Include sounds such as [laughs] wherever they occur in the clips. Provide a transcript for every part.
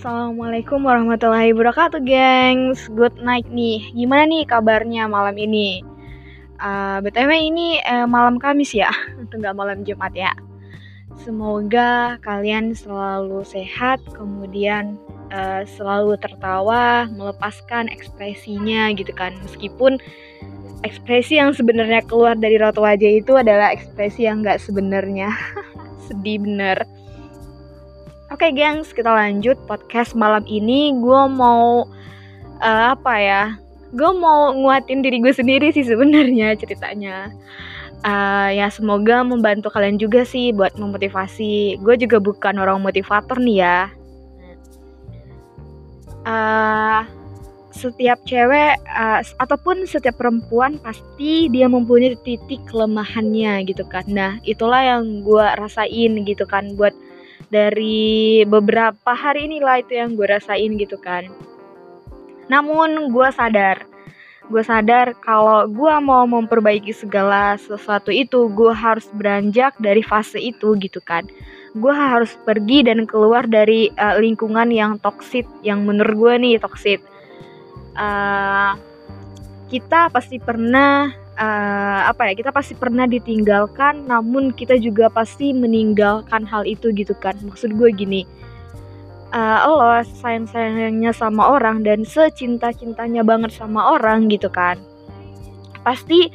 Assalamualaikum warahmatullahi wabarakatuh, gengs. Good night nih. Gimana nih kabarnya malam ini? Uh, btw ini uh, malam Kamis ya, [laughs] nggak malam Jumat ya. Semoga kalian selalu sehat, kemudian uh, selalu tertawa, melepaskan ekspresinya gitu kan. Meskipun ekspresi yang sebenarnya keluar dari raut wajah itu adalah ekspresi yang nggak sebenarnya. [laughs] Sedih bener. Oke okay, gengs, kita lanjut podcast malam ini. Gue mau uh, apa ya? Gue mau nguatin diri gue sendiri sih sebenarnya ceritanya. Uh, ya semoga membantu kalian juga sih buat memotivasi. Gue juga bukan orang motivator nih ya. Uh, setiap cewek uh, ataupun setiap perempuan pasti dia mempunyai titik kelemahannya gitu kan. Nah itulah yang gue rasain gitu kan buat dari beberapa hari inilah itu yang gue rasain gitu kan. Namun gue sadar gue sadar kalau gue mau memperbaiki segala sesuatu itu gue harus beranjak dari fase itu gitu kan. Gue harus pergi dan keluar dari uh, lingkungan yang toksit yang menurut gue nih toksit uh, kita pasti pernah uh, apa ya kita pasti pernah ditinggalkan namun kita juga pasti meninggalkan hal itu gitu kan. Maksud gue gini uh, lo sayang sayangnya sama orang dan secinta cintanya banget sama orang gitu kan pasti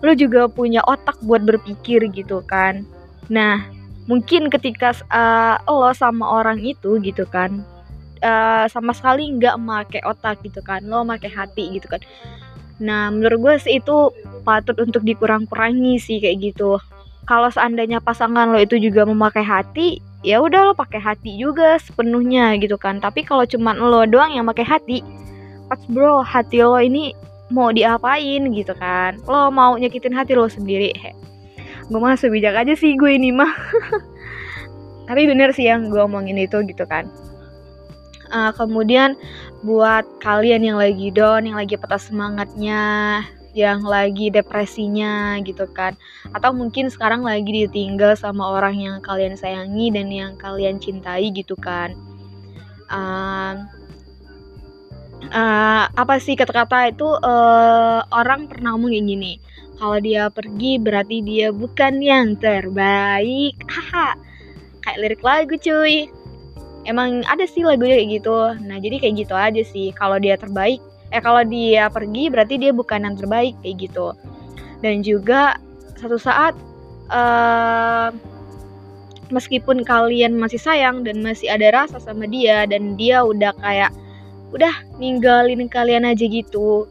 lo juga punya otak buat berpikir gitu kan. Nah mungkin ketika uh, lo sama orang itu gitu kan uh, sama sekali nggak make otak gitu kan lo make hati gitu kan Nah, menurut gue sih itu patut untuk dikurang-kurangi sih kayak gitu. Kalau seandainya pasangan lo itu juga memakai hati, ya udah lo pakai hati juga sepenuhnya gitu kan. Tapi kalau cuma lo doang yang pakai hati, pas bro, hati lo ini mau diapain gitu kan. Lo mau nyakitin hati lo sendiri. He. Gue mah sebijak aja sih gue ini mah. [laughs] Tapi bener sih yang gue omongin itu gitu kan uh, kemudian buat kalian yang lagi down yang lagi patah semangatnya yang lagi depresinya gitu kan. Atau mungkin sekarang lagi ditinggal sama orang yang kalian sayangi dan yang kalian cintai gitu kan. Uh, uh, apa sih kata-kata itu? Uh, orang pernah ngomong kayak gini kalau dia pergi berarti dia bukan yang terbaik. [laughs] Haha kayak lirik lagu cuy emang ada sih lagunya kayak gitu. Nah jadi kayak gitu aja sih. Kalau dia terbaik eh kalau dia pergi berarti dia bukan yang terbaik kayak gitu. Dan juga satu saat uh, meskipun kalian masih sayang dan masih ada rasa sama dia dan dia udah kayak udah ninggalin kalian aja gitu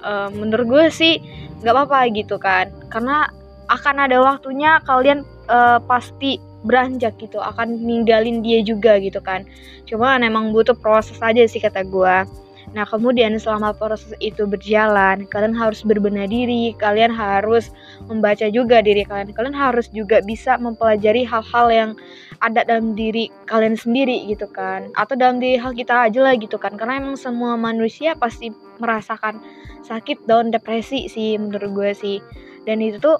uh, menurut gue sih nggak apa-apa gitu kan. Karena akan ada waktunya kalian uh, pasti beranjak gitu akan ninggalin dia juga gitu kan. Cuma emang butuh proses aja sih kata gue nah kemudian selama proses itu berjalan kalian harus berbenah diri kalian harus membaca juga diri kalian kalian harus juga bisa mempelajari hal-hal yang ada dalam diri kalian sendiri gitu kan atau dalam diri hal kita aja lah gitu kan. Karena emang semua manusia pasti merasakan sakit daun depresi sih menurut gue sih. Dan itu tuh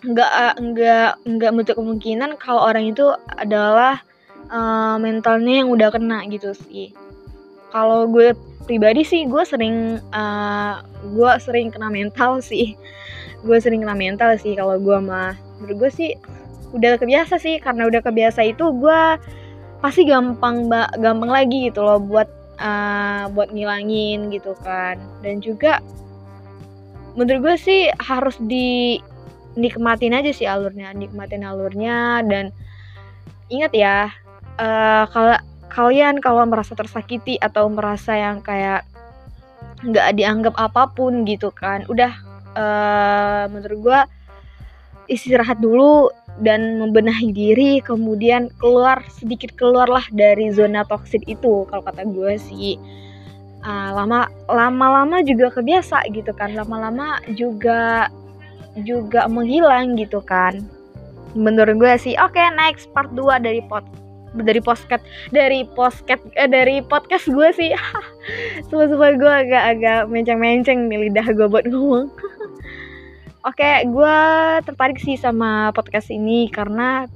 nggak nggak nggak menutup kemungkinan kalau orang itu adalah uh, mentalnya yang udah kena gitu sih. Kalau gue pribadi sih gue sering uh, gue sering kena mental [laughs] sih. Gue sering kena mental sih kalau gue mah. Menurut gue sih udah kebiasa sih. Karena udah kebiasa itu gue pasti gampang mbak gampang lagi gitu loh buat uh, buat ngilangin gitu kan. Dan juga menurut gue sih harus di nikmatin aja sih alurnya nikmatin alurnya dan ingat ya uh, kalau kalian kalau merasa tersakiti atau merasa yang kayak nggak dianggap apa pun gitu kan udah uh, menurut gue istirahat dulu dan membenahi diri kemudian keluar sedikit keluarlah dari zona toksik itu kalau kata gue sih. Uh, lama lama-lama juga kebiasa gitu kan lama-lama juga juga menghilang gitu kan. Menurut gue sih oke okay, next part 2 dari pot dari podcast dari podcast eh, dari podcast gue sih. [laughs] Semua gue agak-agak menceng-menceng nih lidah gue buat ngomong. [laughs] Oke okay, gue tertarik sih sama podcast ini karena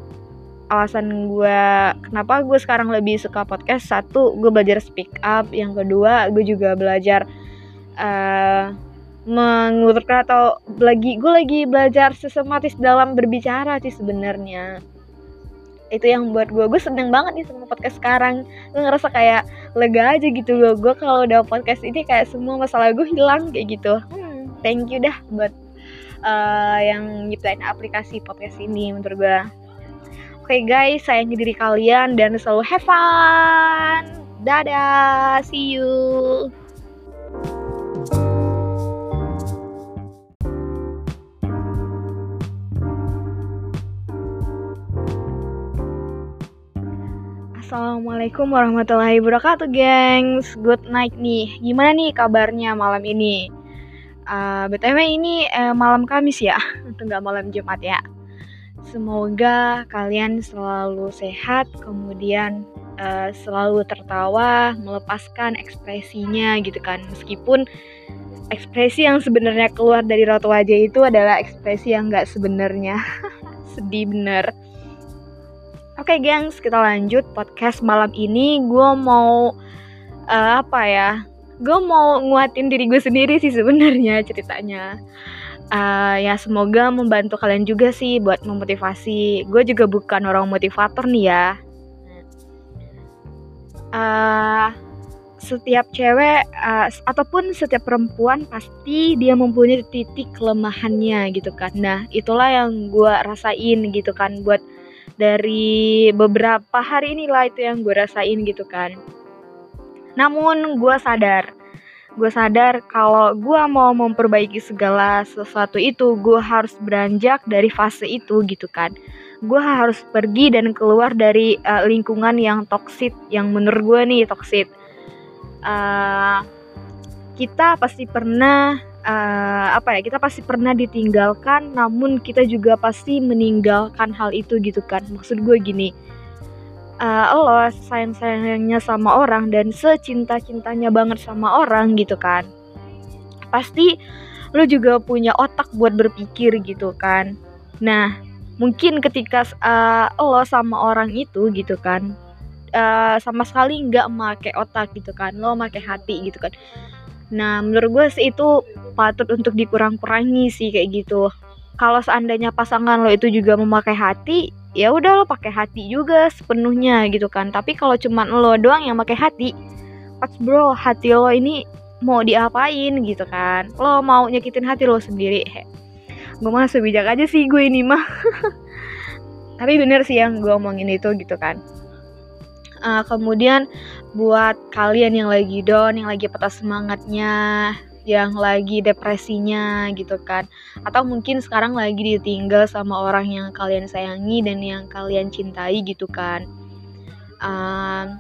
alasan gue kenapa gue sekarang lebih suka podcast. Satu gue belajar speak up. Yang kedua gue juga belajar uh, mengurutkan atau lagi gue lagi belajar sistematis dalam berbicara sih sebenarnya. Itu yang buat gue gue seneng banget nih sama podcast sekarang. Gue ngerasa kayak lega aja gitu gue gue kalau udah podcast ini kayak semua masalah gue hilang kayak gitu. Hmm, thank you dah buat uh, yang nyiptain aplikasi podcast ini menurut gue Oke okay guys, sayangi diri kalian dan selalu have fun. Dadah, see you. Assalamualaikum warahmatullahi wabarakatuh, gengs. Good night nih. Gimana nih kabarnya malam ini? Uh, eh, btw ini uh, malam Kamis ya, [laughs] nggak malam Jumat ya. Semoga kalian selalu sehat, kemudian uh, selalu tertawa, melepaskan ekspresinya gitu kan. Meskipun ekspresi yang sebenarnya keluar dari raut wajah itu adalah ekspresi yang nggak sebenarnya. [laughs] Sedih bener. Oke, okay, gengs, kita lanjut podcast malam ini. Gue mau uh, apa ya? Gue mau nguatin diri gue sendiri sih sebenarnya ceritanya uh, ya semoga membantu kalian juga sih buat memotivasi. Gue juga bukan orang motivator nih ya. Uh, setiap cewek uh, ataupun setiap perempuan pasti dia mempunyai titik kelemahannya gitu kan. Nah itulah yang gue rasain gitu kan buat dari beberapa hari inilah itu yang gue rasain gitu kan. Namun gue sadar gue sadar kalau gue mau memperbaiki segala sesuatu itu gue harus beranjak dari fase itu gitu kan gue harus pergi dan keluar dari uh, lingkungan yang toksit yang menurut gue nih toksit uh, kita pasti pernah uh, apa ya kita pasti pernah ditinggalkan namun kita juga pasti meninggalkan hal itu gitu kan. Maksud gue gini uh, lo sayang-sayangnya sama orang dan secinta-cintanya banget sama orang gitu kan pasti lo juga punya otak buat berpikir gitu kan. Nah mungkin ketika uh, lo sama orang itu gitu kan uh, sama sekali nggak make otak gitu kan lo make hati gitu kan nah menurut gue sih itu patut untuk dikurang-kurangi sih kayak gitu. Kalau seandainya pasangan lo itu juga memakai hati ya udah lo pakai hati juga sepenuhnya gitu kan. Tapi kalau cuma lo doang yang pakai hati pas bro hati lo ini mau diapain gitu kan? Lo mau nyakitin hati lo sendiri gue mah sebijak aja sih gue ini mah. [laughs] Tapi bener sih yang gue omongin itu gitu kan. Uh, kemudian buat kalian yang lagi down yang lagi patah semangatnya yang lagi depresinya gitu kan. Atau mungkin sekarang lagi ditinggal sama orang yang kalian sayangi dan yang kalian cintai gitu kan. Uh,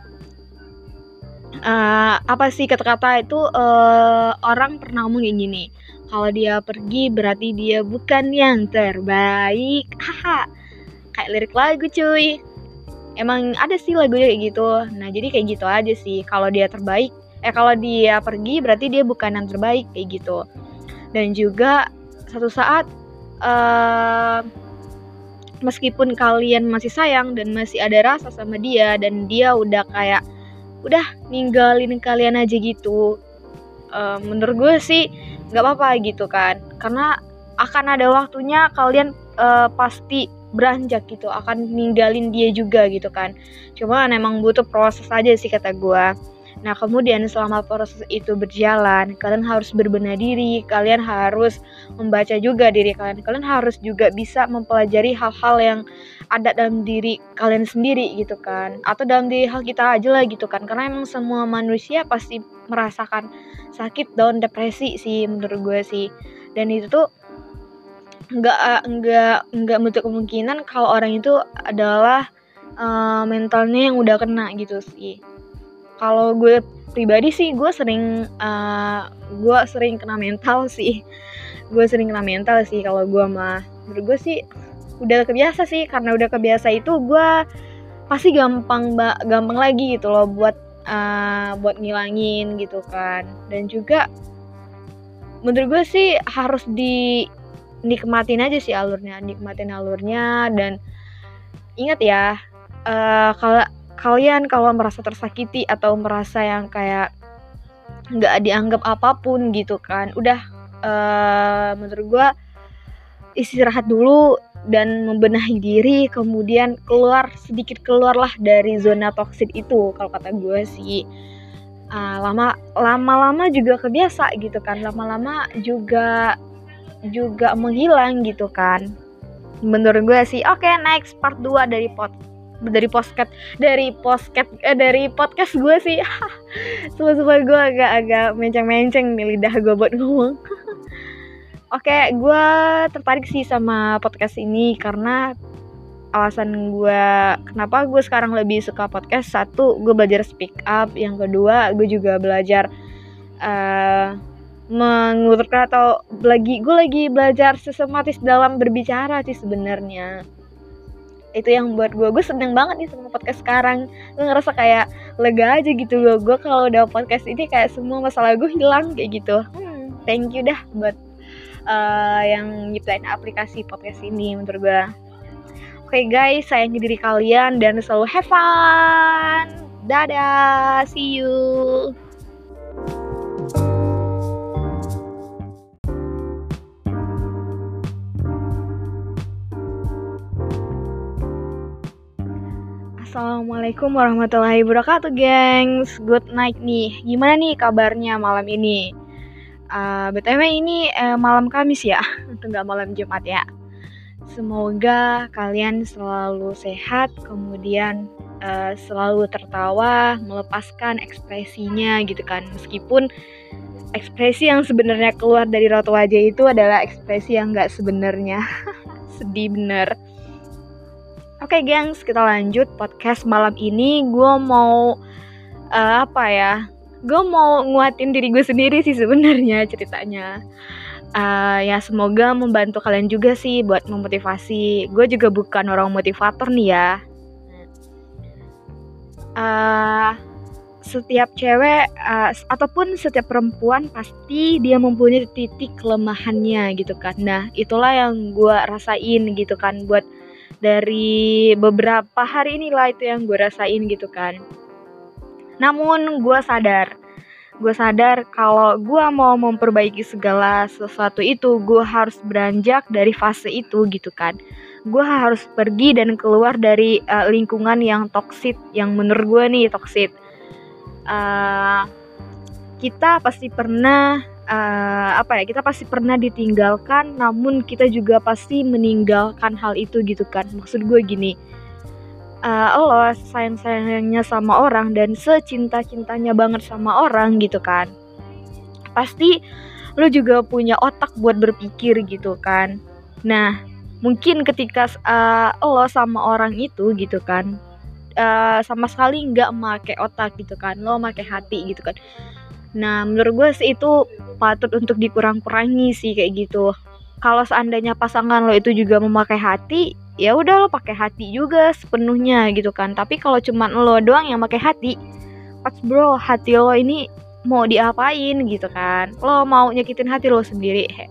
uh, apa sih kata-kata itu? Uh, orang pernah ngomong kayak gini kalau dia pergi berarti dia bukan yang terbaik. [laughs] Haha kayak lirik lagu cuy emang ada sih lagunya kayak gitu. Nah jadi kayak gitu aja sih. Kalau dia terbaik eh kalau dia pergi berarti dia bukan yang terbaik kayak gitu. Dan juga satu saat uh, meskipun kalian masih sayang dan masih ada rasa sama dia dan dia udah kayak udah ninggalin kalian aja gitu uh, menurut gue sih nggak apa-apa gitu kan. Karena akan ada waktunya kalian uh, pasti beranjak gitu akan ninggalin dia juga gitu kan cuma emang butuh proses aja sih kata gue Nah, kemudian selama proses itu berjalan, kalian harus berbenah diri, kalian harus membaca juga diri kalian. Kalian harus juga bisa mempelajari hal-hal yang ada dalam diri kalian sendiri gitu kan. Atau dalam diri hal kita aja lah gitu kan. Karena emang semua manusia pasti merasakan sakit down depresi sih menurut gue sih. Dan itu tuh nggak nggak nggak menutup kemungkinan kalau orang itu adalah uh, mentalnya yang udah kena gitu sih. Kalau gue pribadi sih gue sering uh, gue sering kena mental [laughs] sih. Gue sering kena mental sih kalau gue mah. Menurut gue sih udah kebiasa sih. Karena udah kebiasa itu gue pasti gampang ba gampang lagi gitu loh buat uh, buat ngilangin gitu kan. Dan juga menurut gue sih harus di nikmatin aja sih alurnya nikmatin alurnya. Dan ingat ya uh, kalau kalian kalau merasa tersakiti atau merasa yang kayak nggak dianggap apa pun gitu kan udah uh, menurut gue istirahat dulu dan membenahi diri kemudian keluar sedikit keluarlah dari zona toksik itu kalau kata gue sih. Uh, lama lama-lama juga kebiasa gitu kan lama-lama juga juga menghilang gitu kan. Menurut gue sih oke okay, next part 2 dari pot dari podcast dari podcast eh, dari podcast gue sih. [laughs] Semua gue agak-agak menceng-menceng nih lidah gue buat ngomong. [laughs] Oke, okay, gue tertarik sih sama podcast ini karena alasan gue kenapa gue sekarang lebih suka podcast. Satu gue belajar speak up. Yang kedua gue juga belajar uh, mengurutkan atau lagi gue lagi belajar sistematis dalam berbicara sih sebenarnya. Itu yang buat gue gue seneng banget nih sama podcast sekarang. Gue ngerasa kayak lega aja gitu loh. Gue kalau udah podcast ini kayak semua masalah gue hilang kayak gitu. Hmm, thank you dah buat uh, yang nyiptain aplikasi podcast ini menurut gue oke okay, guys sayangi diri kalian dan selalu have fun. Dadah see you Assalamualaikum warahmatullahi wabarakatuh, gengs. Good night nih. Gimana nih kabarnya malam ini? Uh, eh, BTW ini uh, malam Kamis ya, [laughs] untuk nggak malam Jumat ya. Semoga kalian selalu sehat, kemudian uh, selalu tertawa, melepaskan ekspresinya gitu kan. Meskipun ekspresi yang sebenarnya keluar dari raut wajah itu adalah ekspresi yang nggak sebenarnya. [laughs] Sedih bener. Oke, okay, gengs, kita lanjut podcast malam ini. Gue mau uh, apa ya? Gue mau nguatin diri gue sendiri sih sebenarnya ceritanya. Uh, ya semoga membantu kalian juga sih buat memotivasi. Gue juga bukan orang motivator nih ya. Uh, setiap cewek uh, ataupun setiap perempuan pasti dia mempunyai titik kelemahannya gitu kan. Nah itulah yang gue rasain gitu kan buat dari beberapa hari inilah itu yang gue rasain gitu kan. Namun gue sadar gue sadar kalau gue mau memperbaiki segala sesuatu itu gue harus beranjak dari fase itu gitu kan. Gue harus pergi dan keluar dari uh, lingkungan yang toksit yang menurut gue nih toksit uh, kita pasti pernah uh, apa ya kita pasti pernah ditinggalkan namun kita juga pasti meninggalkan hal itu gitu kan. Maksud gue gini uh, lo sayang sayangnya sama orang dan secinta cintanya banget sama orang gitu kan pasti lo juga punya otak buat berpikir gitu kan. Nah mungkin ketika uh, lo sama orang itu gitu kan uh, sama sekali nggak make otak gitu kan lo make hati gitu kan Nah, menurut gue sih itu patut untuk dikurang-kurangi sih kayak gitu. Kalau seandainya pasangan lo itu juga memakai hati, ya udah lo pakai hati juga sepenuhnya gitu kan. Tapi kalau cuman lo doang yang pakai hati, pas bro, hati lo ini mau diapain gitu kan. Lo mau nyakitin hati lo sendiri. He.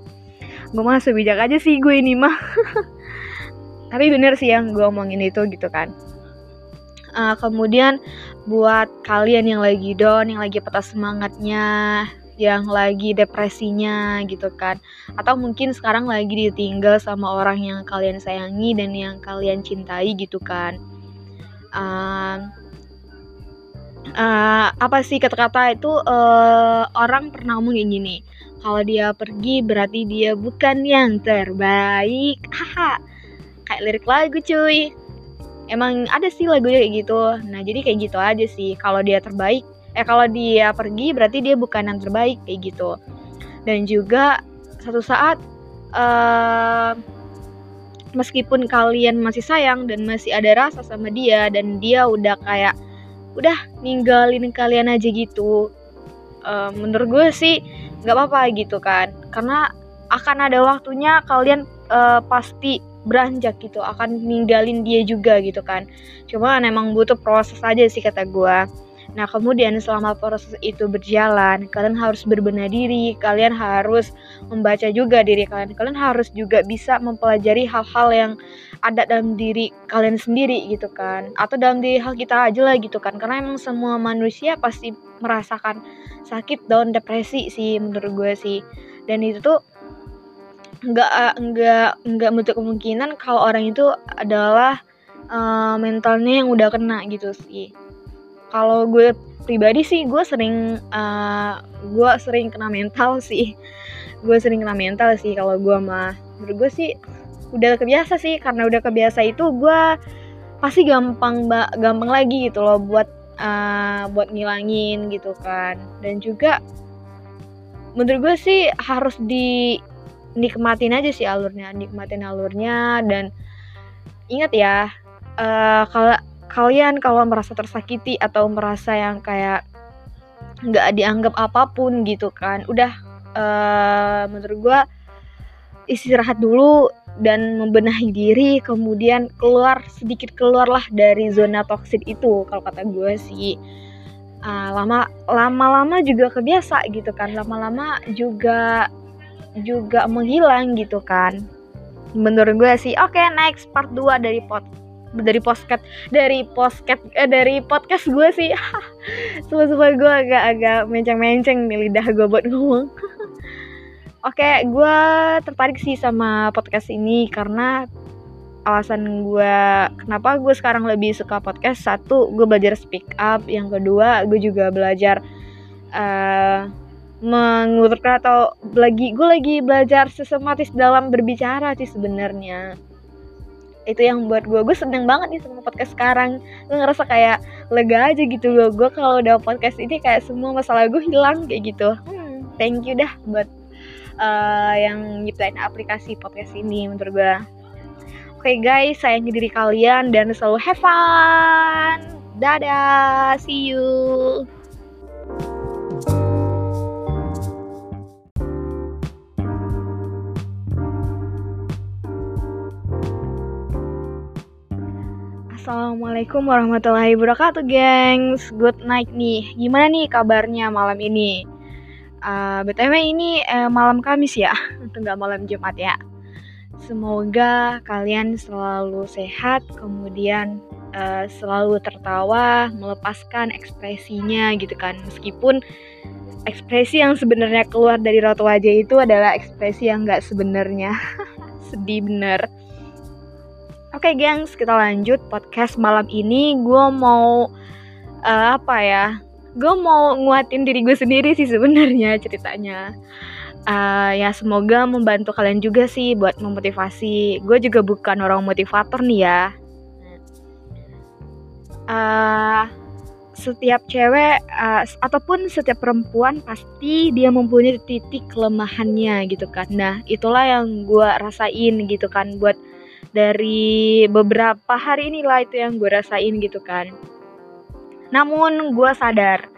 Gue mah sebijak aja sih gue ini mah. [laughs] Tapi bener sih yang gue omongin itu gitu kan uh, kemudian buat kalian yang lagi down yang lagi patah semangatnya yang lagi depresinya gitu kan. Atau mungkin sekarang lagi ditinggal sama orang yang kalian sayangi dan yang kalian cintai gitu kan. Uh, uh, apa sih kata-kata itu? Uh, orang pernah ngomong kayak gini kalau dia pergi berarti dia bukan yang terbaik. Haha kayak lirik lagu cuy emang ada sih lagunya kayak gitu. Nah jadi kayak gitu aja sih. Kalau dia terbaik eh kalau dia pergi berarti dia bukan yang terbaik kayak gitu. Dan juga satu saat uh, meskipun kalian masih sayang dan masih ada rasa sama dia dan dia udah kayak udah ninggalin kalian aja gitu uh, menurut gue sih nggak apa-apa gitu kan. Karena akan ada waktunya kalian uh, pasti beranjak gitu akan ninggalin dia juga gitu kan cuma emang butuh proses aja sih kata gue Nah, kemudian selama proses itu berjalan, kalian harus berbenah diri, kalian harus membaca juga diri kalian. Kalian harus juga bisa mempelajari hal-hal yang ada dalam diri kalian sendiri gitu kan. Atau dalam diri hal kita aja lah gitu kan. Karena emang semua manusia pasti merasakan sakit down depresi sih menurut gue sih. Dan itu tuh nggak nggak nggak menutup kemungkinan kalau orang itu adalah uh, mentalnya yang udah kena gitu sih. Kalau gue pribadi sih gue sering uh, gue sering kena mental [laughs] sih. Gue sering kena mental sih kalau gue mah menurut gue sih udah kebiasa sih. Karena udah kebiasa itu gue pasti gampang mbak gampang lagi gitu loh buat uh, buat ngilangin gitu kan. Dan juga menurut gue sih harus di nikmatin aja sih alurnya nikmatin alurnya. Dan ingat ya uh, kalau kalian kalau merasa tersakiti atau merasa yang kayak nggak dianggap apa pun gitu kan udah uh, menurut gue istirahat dulu dan membenahi diri kemudian keluar sedikit keluarlah dari zona toksik itu kalau kata gue sih. Uh, lama lama-lama juga kebiasa gitu kan lama-lama juga juga menghilang gitu kan. Menurut gue sih oke okay, next part 2 dari podcast dari podcast dari podcast eh, dari podcast gue sih. [laughs] Semua semua gue agak-agak menceng-menceng nih lidah gue buat ngomong. [laughs] Oke gue tertarik sih sama podcast ini karena alasan gue kenapa gue sekarang lebih suka podcast. Satu gue belajar speak up. Yang kedua gue juga belajar uh, menguturkan atau lagi gue lagi belajar sistematis dalam berbicara sih sebenarnya. Itu yang buat gue gue seneng banget nih sama podcast sekarang. Gue ngerasa kayak lega aja gitu gue gue kalau udah podcast ini kayak semua masalah gue hilang kayak gitu. Hmm, thank you dah buat uh, yang nyiptain aplikasi podcast ini menurut gue oke okay, guys sayangi diri kalian dan selalu have fun. Dadah see you Assalamualaikum warahmatullahi wabarakatuh, gengs. Good night nih. Gimana nih kabarnya malam ini? Uh, btw ini uh, malam Kamis ya, [laughs] nggak malam Jumat ya. Semoga kalian selalu sehat, kemudian uh, selalu tertawa, melepaskan ekspresinya gitu kan. Meskipun ekspresi yang sebenarnya keluar dari raut wajah itu adalah ekspresi yang nggak sebenarnya. [laughs] Sedih bener. Oke okay, gengs, kita lanjut podcast malam ini. Gue mau uh, apa ya? Gue mau nguatin diri gue sendiri sih sebenarnya ceritanya. Uh, ya semoga membantu kalian juga sih buat memotivasi. Gue juga bukan orang motivator nih ya. Uh, setiap cewek uh, ataupun setiap perempuan pasti dia mempunyai titik kelemahannya gitu kan. Nah itulah yang gue rasain gitu kan buat dari beberapa hari inilah itu yang gue rasain gitu kan. Namun gue sadar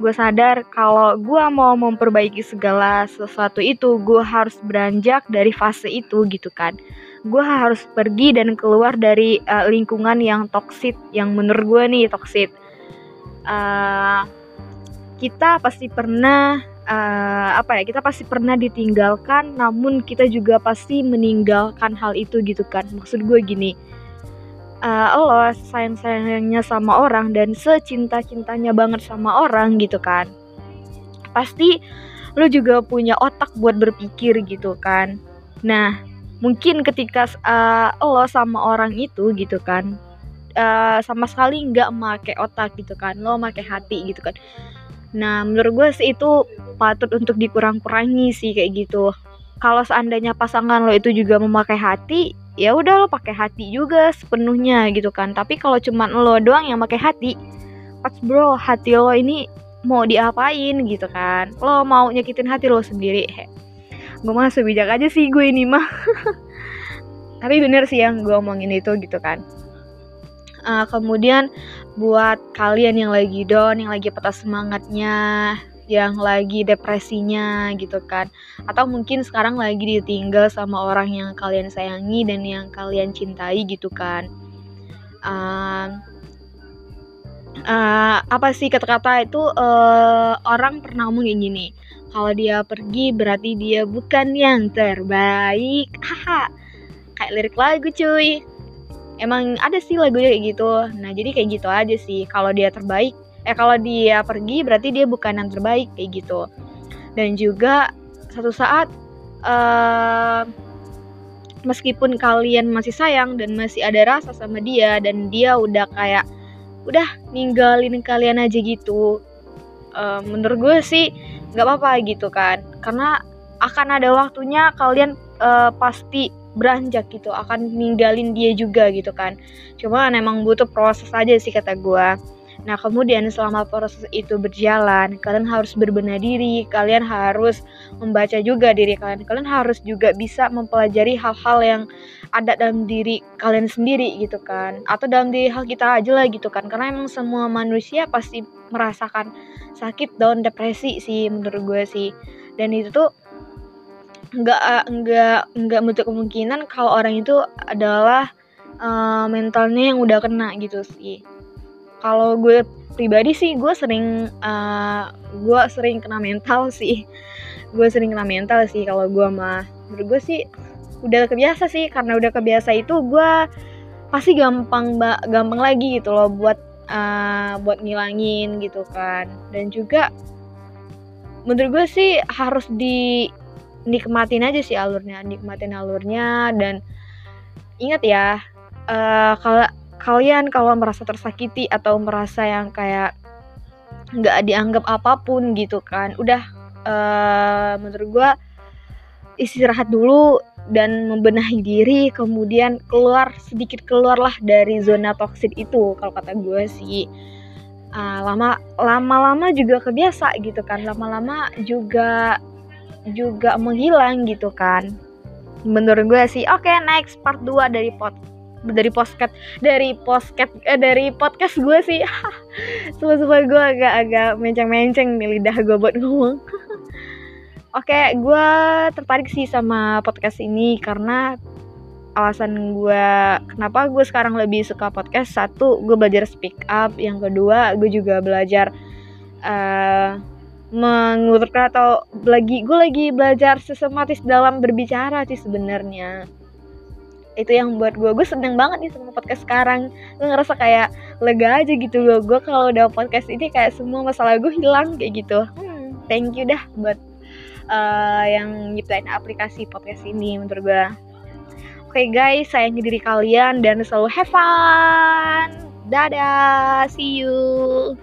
gue sadar kalau gue mau memperbaiki segala sesuatu itu gue harus beranjak dari fase itu gitu kan. Gue harus pergi dan keluar dari uh, lingkungan yang toksit yang menurut gue nih toksit uh, kita pasti pernah uh, apa ya kita pasti pernah ditinggalkan namun kita juga pasti meninggalkan hal itu gitu kan. Maksud gue gini uh, lo sayang sayangnya sama orang dan secinta cintanya banget sama orang gitu kan pasti lo juga punya otak buat berpikir gitu kan. Nah mungkin ketika uh, lo sama orang itu gitu kan uh, sama sekali nggak make otak gitu kan lo make hati gitu kan Nah, menurut gue sih itu patut untuk dikurang-kurangi sih kayak gitu. Kalau seandainya pasangan lo itu juga memakai hati, ya udah lo pakai hati juga sepenuhnya gitu kan. Tapi kalau cuma lo doang yang pakai hati, pas bro, hati lo ini mau diapain gitu kan. Lo mau nyakitin hati lo sendiri. He. Gue mah sebijak aja sih gue ini mah. [laughs] Tapi bener sih yang gue omongin itu gitu kan uh, kemudian buat kalian yang lagi down yang lagi patah semangatnya yang lagi depresinya gitu kan. Atau mungkin sekarang lagi ditinggal sama orang yang kalian sayangi dan yang kalian cintai gitu kan. Uh, uh, apa sih kata-kata itu? Uh, orang pernah ngomong kayak gini kalau dia pergi berarti dia bukan yang terbaik. [laughs] Haha kayak lirik lagu cuy emang ada sih lagunya kayak gitu. Nah jadi kayak gitu aja sih. Kalau dia terbaik eh kalau dia pergi berarti dia bukan yang terbaik kayak gitu. Dan juga satu saat uh, meskipun kalian masih sayang dan masih ada rasa sama dia dan dia udah kayak udah ninggalin kalian aja gitu uh, menurut gue sih nggak apa-apa gitu kan. Karena akan ada waktunya kalian uh, pasti beranjak gitu akan ninggalin dia juga gitu kan cuma emang butuh proses aja sih kata gue Nah, kemudian selama proses itu berjalan, kalian harus berbenah diri, kalian harus membaca juga diri kalian. Kalian harus juga bisa mempelajari hal-hal yang ada dalam diri kalian sendiri gitu kan. Atau dalam diri hal kita aja lah gitu kan. Karena emang semua manusia pasti merasakan sakit daun depresi sih menurut gue sih. Dan itu tuh nggak nggak nggak menutup kemungkinan kalau orang itu adalah uh, mentalnya yang udah kena gitu sih. Kalau gue pribadi sih gue sering uh, gue sering kena mental [laughs] sih. Gue sering kena mental sih kalau gue mah. Menurut gue sih udah kebiasa sih. Karena udah kebiasa itu gue pasti gampang gampang lagi gitu loh buat uh, buat ngilangin gitu kan. Dan juga menurut gue sih harus di nikmatin aja sih alurnya nikmatin alurnya. Dan ingat ya uh, kalau kalian kalau merasa tersakiti atau merasa yang kayak nggak dianggap apa pun gitu kan udah uh, menurut gue istirahat dulu dan membenahi diri kemudian keluar sedikit keluarlah dari zona toksik itu kalau kata gue sih. Uh, lama lama-lama juga kebiasa gitu kan lama-lama juga juga menghilang gitu kan. Menurut gue sih oke okay, next part 2 dari podcast dari podcast dari podcast eh, dari podcast gue sih. [laughs] Semua semua gue agak-agak menceng-menceng nih lidah gue buat ngomong. [laughs] Oke gue tertarik sih sama podcast ini karena alasan gue kenapa gue sekarang lebih suka podcast. Satu gue belajar speak up. Yang kedua gue juga belajar uh, mengutarakan atau lagi gue lagi belajar sistematis dalam berbicara sih sebenarnya. Itu yang buat gue gue seneng banget nih sama podcast sekarang. Gue ngerasa kayak lega aja gitu gue gue kalau udah podcast ini kayak semua masalah gue hilang kayak gitu. Hmm, thank you dah buat uh, yang nyiptain aplikasi podcast ini menurut gue oke okay, guys sayangi diri kalian dan selalu have fun. Dadah see you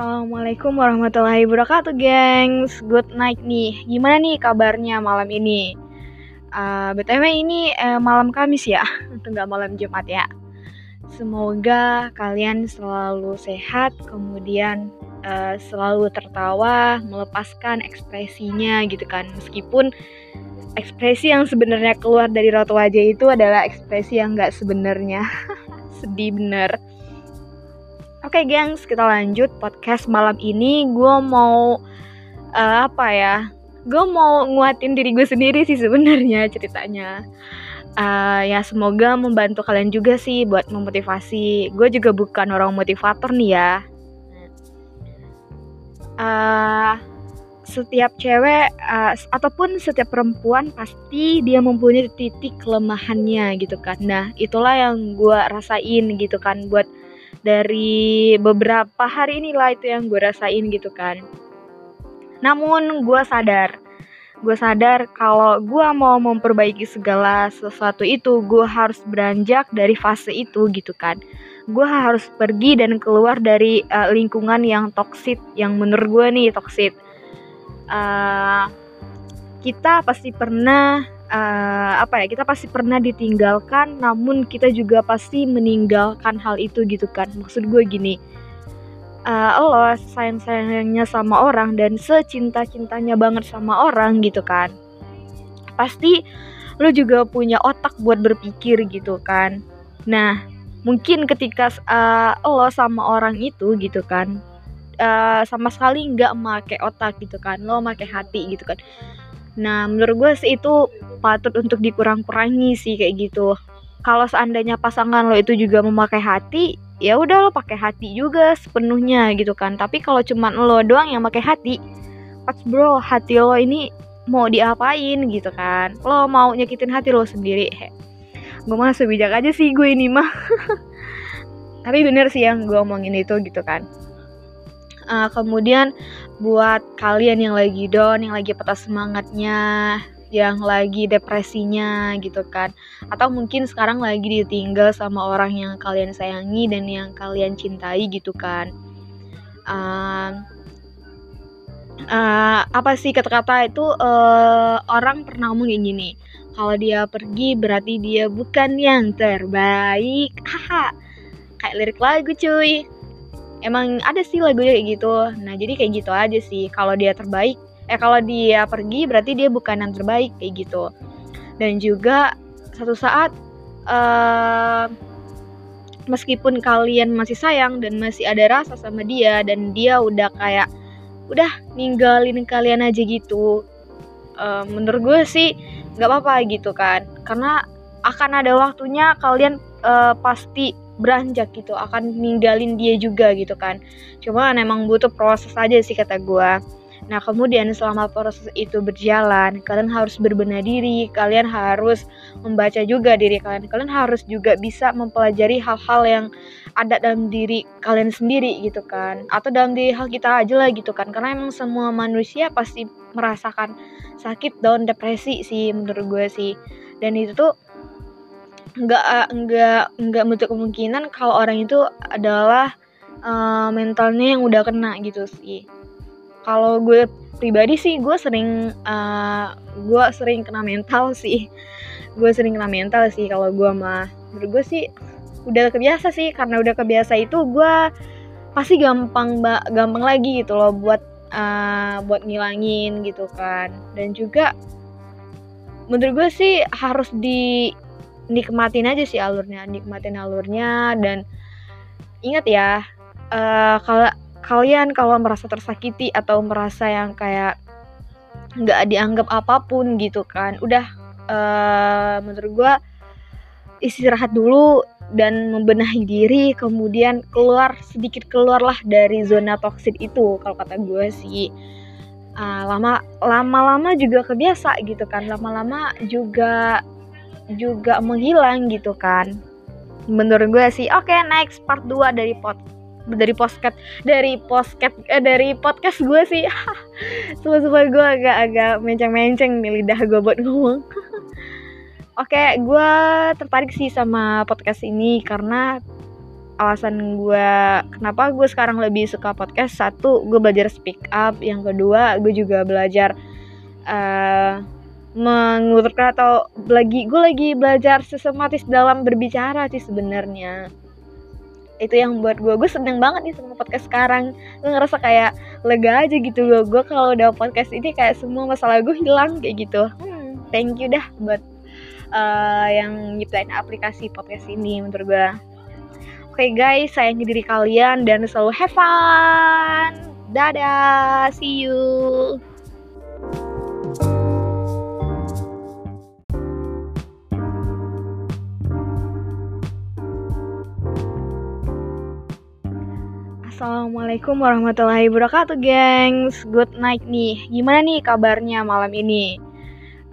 Assalamualaikum warahmatullahi wabarakatuh, gengs. Good night nih. Gimana nih kabarnya malam ini? Uh, eh, btw ini uh, malam Kamis ya, [laughs] nggak malam Jumat ya. Semoga kalian selalu sehat, kemudian uh, selalu tertawa, melepaskan ekspresinya gitu kan. Meskipun ekspresi yang sebenarnya keluar dari raut wajah itu adalah ekspresi yang nggak sebenarnya. [laughs] Sedih bener. Oke, okay, gengs, kita lanjut podcast malam ini. Gue mau uh, apa ya? Gue mau nguatin diri gue sendiri sih sebenarnya ceritanya. Uh, ya semoga membantu kalian juga sih buat memotivasi. Gue juga bukan orang motivator nih ya. Uh, setiap cewek uh, ataupun setiap perempuan pasti dia mempunyai titik kelemahannya gitu kan. Nah itulah yang gue rasain gitu kan buat dari beberapa hari inilah itu yang gue rasain gitu kan. Namun gue sadar gue sadar kalau gue mau memperbaiki segala sesuatu itu gue harus beranjak dari fase itu gitu kan. Gue harus pergi dan keluar dari uh, lingkungan yang toksit yang menurut gue nih toksit uh, kita pasti pernah uh, apa ya kita pasti pernah ditinggalkan namun kita juga pasti meninggalkan hal itu gitu kan. Maksud gue gini uh, lo sayang sayangnya sama orang dan secinta cintanya banget sama orang gitu kan pasti lo juga punya otak buat berpikir gitu kan. Nah mungkin ketika uh, lo sama orang itu gitu kan uh, sama sekali nggak make otak gitu kan lo make hati gitu kan nah menurut gue sih itu patut untuk dikurang-kurangi sih kayak gitu. Kalau seandainya pasangan lo itu juga memakai hati ya udah lo pakai hati juga sepenuhnya gitu kan. Tapi kalau cuma lo doang yang pakai hati pas bro hati lo ini mau diapain gitu kan. Lo mau nyakitin hati lo sendiri gue mah sebijak aja sih gue ini mah. [laughs] Tapi bener sih yang gue omongin itu gitu kan. Uh, kemudian buat kalian yang lagi down yang lagi patah semangatnya yang lagi depresinya gitu kan. Atau mungkin sekarang lagi ditinggal sama orang yang kalian sayangi dan yang kalian cintai gitu kan. Uh, uh, apa sih kata-kata itu? Uh, orang pernah ngomong kayak gini kalau dia pergi berarti dia bukan yang terbaik. [laughs] Haha kayak lirik lagu cuy emang ada sih lagunya kayak gitu. Nah jadi kayak gitu aja sih. Kalau dia terbaik eh kalau dia pergi berarti dia bukan yang terbaik kayak gitu. Dan juga satu saat uh, meskipun kalian masih sayang dan masih ada rasa sama dia dan dia udah kayak udah ninggalin kalian aja gitu uh, menurut gue sih nggak apa-apa gitu kan. Karena akan ada waktunya kalian uh, pasti beranjak gitu akan ninggalin dia juga gitu kan. Cuma emang butuh proses aja sih kata gue nah kemudian selama proses itu berjalan kalian harus berbenah diri kalian harus membaca juga diri kalian. Kalian harus juga bisa mempelajari hal-hal yang ada dalam diri kalian sendiri gitu kan. Atau dalam diri hal kita aja lah gitu kan. Karena emang semua manusia pasti merasakan sakit down depresi sih menurut gue sih. Dan itu tuh nggak eh, nggak nggak menutup kemungkinan kalau orang itu adalah uh, mentalnya yang udah kena gitu sih. Kalau gue pribadi sih gue sering uh, gue sering kena mental [laughs] sih. Gue sering kena mental sih kalau gue mah. Menurut gue sih udah kebiasa sih. Karena udah kebiasa itu gue pasti gampang gampang lagi gitu loh buat uh, buat ngilangin gitu kan. Dan juga menurut gue sih harus di nikmatin aja sih alurnya nikmatin alurnya. Dan ingat ya uh, kalau kalian kalau merasa tersakiti atau merasa yang kayak nggak dianggap apa pun gitu kan udah uh, menurut gue istirahat dulu dan membenahi diri kemudian keluar sedikit keluarlah dari zona toksik itu kalau kata gue sih. Uh, lama lama-lama juga kebiasa gitu kan lama-lama juga juga menghilang gitu kan. Menurut gue sih oke okay, next part 2 dari pot dari podcast dari podcast eh, dari podcast gue sih. [laughs] Semua gue agak-agak menceng-menceng nih lidah gue buat ngomong. [laughs] Oke, okay, gue tertarik sih sama podcast ini karena alasan gue kenapa gue sekarang lebih suka podcast. Satu gue belajar speak up. Yang kedua gue juga belajar uh, mengurutkan atau lagi gue lagi belajar sistematis dalam berbicara sih sebenarnya. Itu yang buat gue gue seneng banget nih sama podcast sekarang. Gue ngerasa kayak lega aja gitu loh. Gue kalau udah podcast ini kayak semua masalah gue hilang kayak gitu. Hmm, thank you dah buat uh, yang nyiptain aplikasi podcast ini menurut gue oke okay, guys sayangi diri kalian dan selalu have fun. Dadah see you Assalamualaikum warahmatullahi wabarakatuh, gengs. Good night nih. Gimana nih kabarnya malam ini?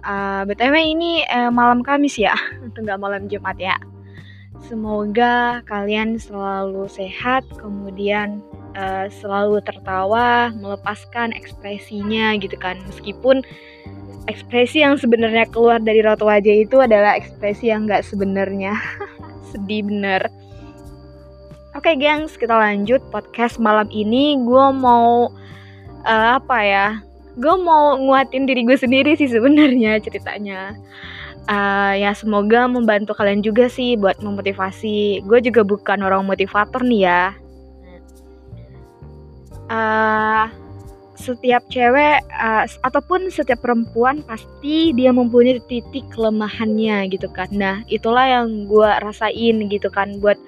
Uh, eh, btw ini uh, malam Kamis ya, [laughs] untuk nggak malam Jumat ya. Semoga kalian selalu sehat, kemudian uh, selalu tertawa, melepaskan ekspresinya gitu kan. Meskipun ekspresi yang sebenarnya keluar dari raut wajah itu adalah ekspresi yang nggak sebenarnya. [laughs] Sedih bener. Oke, okay, gengs, kita lanjut podcast malam ini. Gue mau uh, apa ya? Gue mau nguatin diri gue sendiri sih sebenarnya ceritanya. Uh, ya semoga membantu kalian juga sih buat memotivasi. Gue juga bukan orang motivator nih ya. Uh, setiap cewek uh, ataupun setiap perempuan pasti dia mempunyai titik kelemahannya gitu kan. Nah itulah yang gue rasain gitu kan buat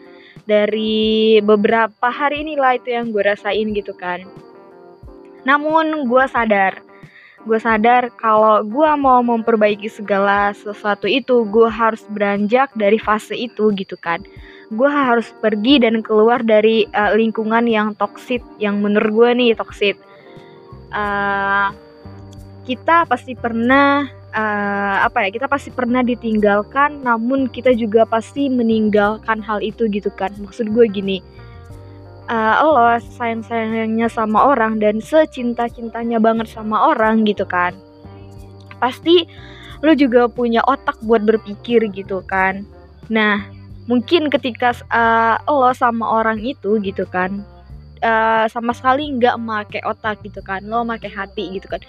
dari beberapa hari inilah itu yang gue rasain gitu kan. Namun gue sadar gue sadar kalau gue mau memperbaiki segala sesuatu itu gue harus beranjak dari fase itu gitu kan. Gue harus pergi dan keluar dari uh, lingkungan yang toksit yang menurut gue nih toksit uh, kita pasti pernah uh, apa ya kita pasti pernah ditinggalkan namun kita juga pasti meninggalkan hal itu gitu kan. Maksud gue gini uh, lo sayang sayangnya sama orang dan secinta cintanya banget sama orang gitu kan pasti lo juga punya otak buat berpikir gitu kan. Nah mungkin ketika uh, lo sama orang itu gitu kan uh, sama sekali nggak make otak gitu kan lo make hati gitu kan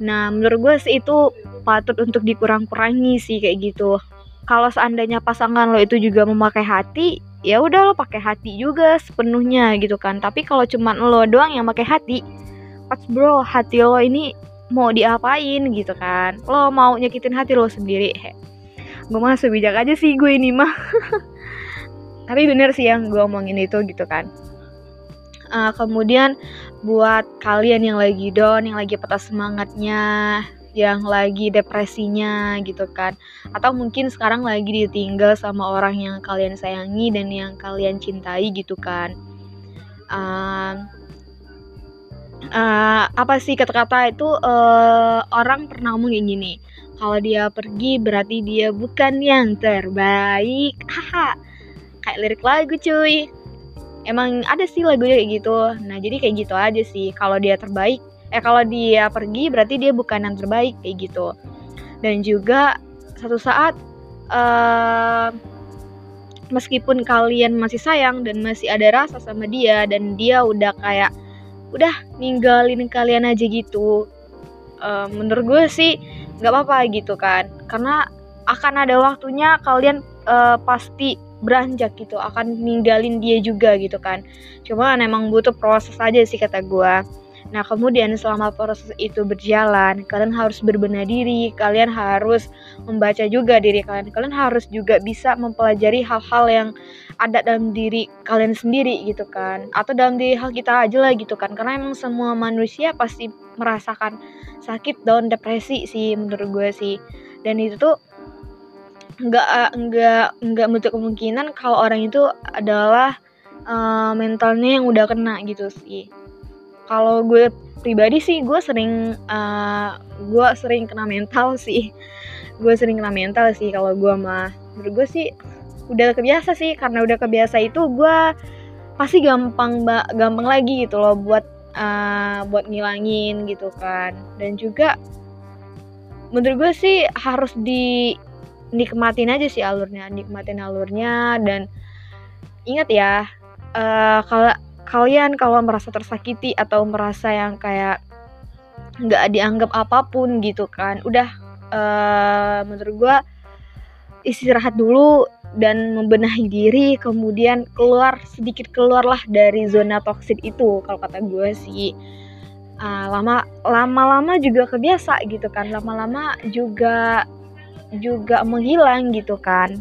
nah menurut gue sih itu patut untuk dikurang-kurangi sih kayak gitu. Kalau seandainya pasangan lo itu juga memakai hati ya udah lo pakai hati juga sepenuhnya gitu kan. Tapi kalau cuman lo doang yang pakai hati pas bro hati lo ini mau diapain gitu kan? Lo mau nyakitin hati lo sendiri he. Gue mah sebijak aja sih gue ini mah. [laughs] Tapi bener sih yang gue omongin itu gitu kan. Uh, kemudian buat kalian yang lagi down yang lagi patah semangatnya yang lagi depresinya gitu kan. Atau mungkin sekarang lagi ditinggal sama orang yang kalian sayangi dan yang kalian cintai gitu kan. Uh, uh, apa sih kata-kata itu? Uh, orang pernah ngomong kayak gini kalau dia pergi berarti dia bukan yang terbaik. Haha kayak lirik lagu cuy emang ada sih lagunya kayak gitu. Nah jadi kayak gitu aja sih. Kalau dia terbaik eh kalau dia pergi berarti dia bukan yang terbaik kayak gitu. Dan juga satu saat uh, meskipun kalian masih sayang dan masih ada rasa sama dia dan dia udah kayak udah ninggalin kalian aja gitu uh, menurut gue sih nggak apa-apa gitu kan. Karena akan ada waktunya kalian uh, pasti beranjak gitu akan ninggalin dia juga gitu kan cuma emang butuh proses aja sih kata gue Nah, kemudian selama proses itu berjalan, kalian harus berbenah diri, kalian harus membaca juga diri kalian. Kalian harus juga bisa mempelajari hal-hal yang ada dalam diri kalian sendiri gitu kan. Atau dalam diri hal kita aja lah gitu kan. Karena emang semua manusia pasti merasakan sakit down depresi sih menurut gue sih. Dan itu tuh nggak nggak nggak menutup kemungkinan kalau orang itu adalah uh, mentalnya yang udah kena gitu sih. Kalau gue pribadi sih gue sering uh, gue sering kena mental [laughs] sih. Gue sering kena mental sih kalau gue mah. Menurut gue sih udah kebiasa sih. Karena udah kebiasa itu gue pasti gampang mbak gampang lagi gitu loh buat uh, buat ngilangin gitu kan. Dan juga menurut gue sih harus di nikmatin aja sih alurnya nikmatin alurnya. Dan ingat ya uh, kalau kalian kalau merasa tersakiti atau merasa yang kayak nggak dianggap apa pun gitu kan udah uh, menurut gue istirahat dulu dan membenahi diri kemudian keluar sedikit keluarlah dari zona toksik itu kalau kata gue sih. Uh, lama lama-lama juga kebiasa gitu kan lama-lama juga juga menghilang gitu kan.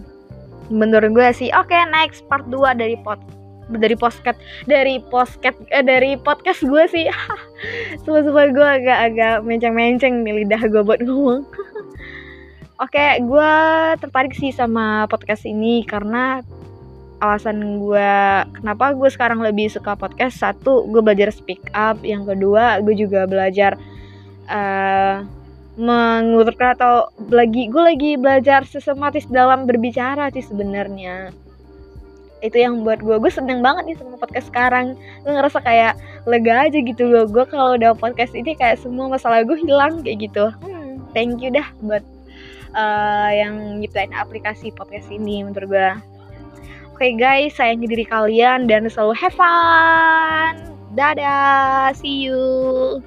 Menurut gue sih oke okay, next part 2 dari podcast dari podcast dari podcast eh, dari podcast gue sih. [laughs] Semua semua gue agak-agak menceng-menceng nih lidah gue buat ngomong. [laughs] Oke, okay, gue tertarik sih sama podcast ini karena alasan gue kenapa gue sekarang lebih suka podcast. Satu gue belajar speak up. Yang kedua gue juga belajar uh, menguturkan atau lagi gue lagi belajar sistematis dalam berbicara sih sebenarnya. Itu yang buat gue gue seneng banget nih sama podcast sekarang. Gue ngerasa kayak lega aja gitu gue gue kalau udah podcast ini kayak semua masalah gue hilang kayak gitu. Hmm, thank you dah buat uh, yang nyiptain aplikasi podcast ini menurut gue oke okay, guys sayangi diri kalian dan selalu have fun. Dadah see you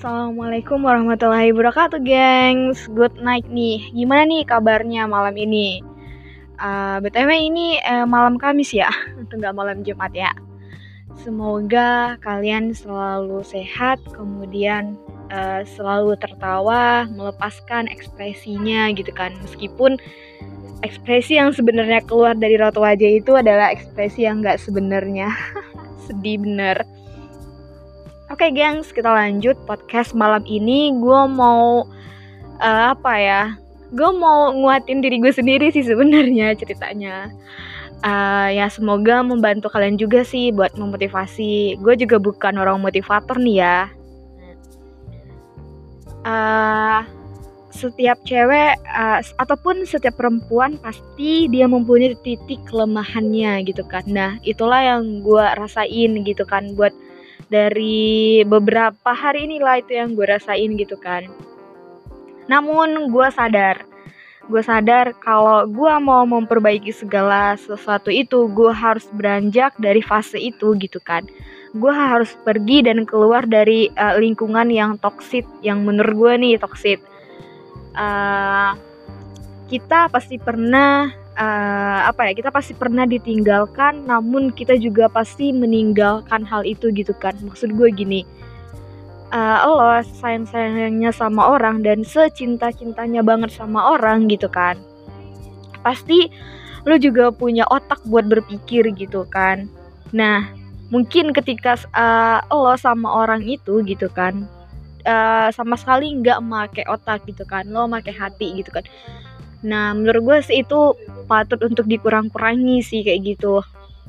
Assalamualaikum warahmatullahi wabarakatuh, gengs. Good night nih. Gimana nih kabarnya malam ini? Uh, btw ini uh, malam Kamis ya, [laughs] nggak malam Jumat ya. Semoga kalian selalu sehat, kemudian uh, selalu tertawa, melepaskan ekspresinya gitu kan. Meskipun ekspresi yang sebenarnya keluar dari raut wajah itu adalah ekspresi yang nggak sebenarnya. [laughs] Sedih bener. Oke okay, gengs, kita lanjut podcast malam ini. Gue mau uh, apa ya? Gue mau nguatin diri gue sendiri sih sebenarnya ceritanya. Uh, ya semoga membantu kalian juga sih buat memotivasi. Gue juga bukan orang motivator nih ya uh, setiap cewek uh, ataupun setiap perempuan pasti dia mempunyai titik kelemahannya gitu kan. Nah itulah yang gue rasain gitu kan buat dari beberapa hari inilah itu yang gue rasain gitu kan. Namun gue sadar, gue sadar kalau gue mau memperbaiki segala sesuatu itu gue harus beranjak dari fase itu gitu kan gue harus pergi dan keluar dari uh, lingkungan yang toksik yang menurut gue nih toksik uh, kita pasti pernah uh, apa ya kita pasti pernah ditinggalkan namun kita juga pasti meninggalkan hal itu gitu kan. Maksud gue gini uh, lo sayang sayangnya sama orang dan secinta cintanya banget sama orang gitu kan pasti lo juga punya otak buat berpikir gitu kan. Nah mungkin ketika uh, lo sama orang itu gitu kan uh, sama sekali nggak make otak gitu kan lo make hati gitu kan nah menurut gue sih itu patut untuk dikurang-kurangi sih kayak gitu.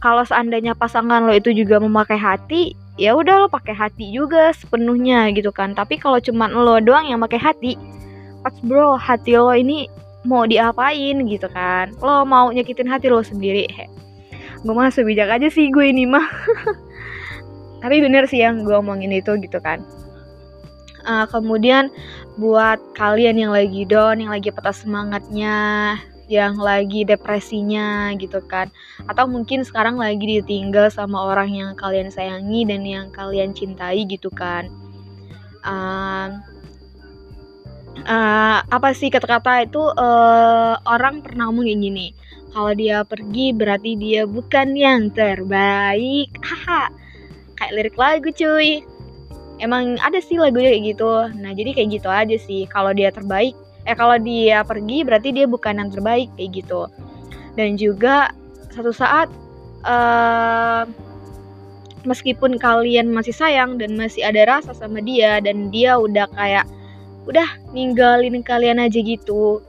Kalau seandainya pasangan lo itu juga memakai hati ya udah lo pakai hati juga sepenuhnya gitu kan. Tapi kalau cuman lo doang yang pakai hati pas bro hati lo ini mau diapain gitu kan? Lo mau nyakitin hati lo sendiri gue mah sebijak aja sih gue ini mah. [laughs] Tapi bener sih yang gue omongin itu gitu kan. Uh, kemudian buat kalian yang lagi down yang lagi patah semangatnya yang lagi depresinya gitu kan. Atau mungkin sekarang lagi ditinggal sama orang yang kalian sayangi dan yang kalian cintai gitu kan. Uh, uh, apa sih kata-kata itu? Uh, orang pernah ngomong kayak gini kalau dia pergi berarti dia bukan yang terbaik. [laughs] Haha kayak lirik lagu cuy emang ada sih lagunya kayak gitu. Nah jadi kayak gitu aja sih. Kalau dia terbaik eh kalau dia pergi berarti dia bukan yang terbaik kayak gitu. Dan juga satu saat uh, meskipun kalian masih sayang dan masih ada rasa sama dia dan dia udah kayak udah ninggalin kalian aja gitu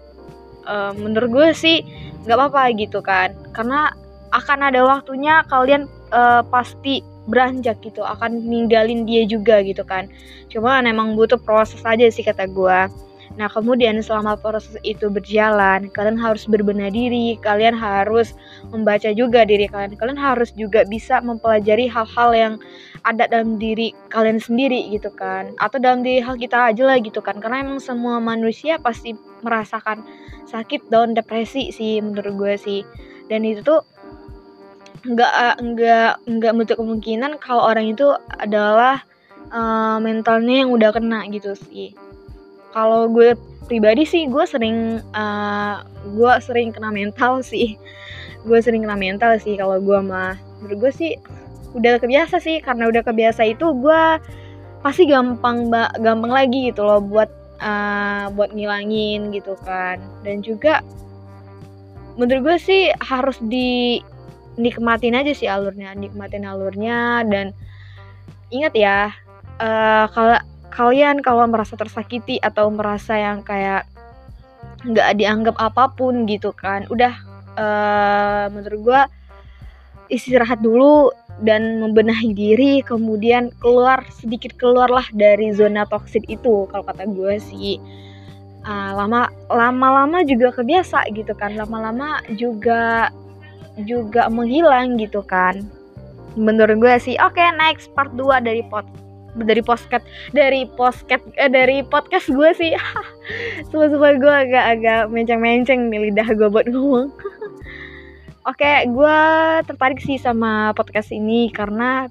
uh, menurut gue sih nggak apa-apa gitu kan. Karena akan ada waktunya kalian uh, pasti beranjak gitu akan ninggalin dia juga gitu kan cuma emang butuh proses aja sih kata gue Nah, kemudian selama proses itu berjalan, kalian harus berbenah diri, kalian harus membaca juga diri kalian. Kalian harus juga bisa mempelajari hal-hal yang ada dalam diri kalian sendiri gitu kan. Atau dalam diri hal kita aja lah gitu kan. Karena emang semua manusia pasti merasakan sakit daun depresi sih menurut gue sih. Dan itu tuh nggak nggak nggak menutup kemungkinan kalau orang itu adalah uh, mentalnya yang udah kena gitu sih. Kalau gue pribadi sih gue sering uh, gue sering kena mental [laughs] sih. Gue sering kena mental sih kalau gue mah. Menurut gue sih udah kebiasa sih. Karena udah kebiasa itu gue pasti gampang ba gampang lagi gitu loh buat uh, buat ngilangin gitu kan. Dan juga menurut gue sih harus di nikmatin aja sih alurnya nikmatin alurnya. Dan ingat ya uh, kalau kalian kalau merasa tersakiti atau merasa yang kayak nggak dianggap apa pun gitu kan udah uh, menurut gue istirahat dulu dan membenahi diri kemudian keluar sedikit keluarlah dari zona toksik itu kalau kata gue sih. Uh, lama lama-lama juga kebiasa gitu kan lama-lama juga juga menghilang gitu kan. Menurut gue sih oke okay, next part 2 dari podcast dari podcast dari podcast eh, dari podcast gue sih. [laughs] Semua semua gue agak-agak menceng-menceng nih lidah gue buat ngomong. [laughs] Oke gue tertarik sih sama podcast ini karena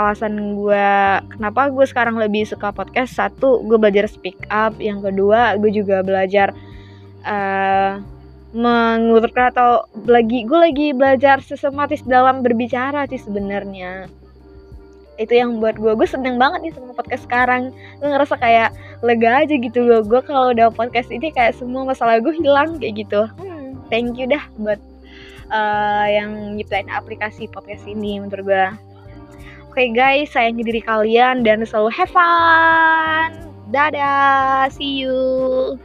alasan gue kenapa gue sekarang lebih suka podcast. Satu gue belajar speak up. Yang kedua gue juga belajar uh, mengurutkan atau lagi gue lagi belajar sistematis dalam berbicara sih sebenarnya. Itu yang buat gue gue seneng banget nih sama podcast sekarang. Gue ngerasa kayak lega aja gitu gue gue kalau udah podcast ini kayak semua masalah gue hilang kayak gitu. Hmm, thank you dah buat uh, yang nyiptain aplikasi podcast ini menurut gue oke okay, guys sayangi diri kalian dan selalu have fun. Dadah see you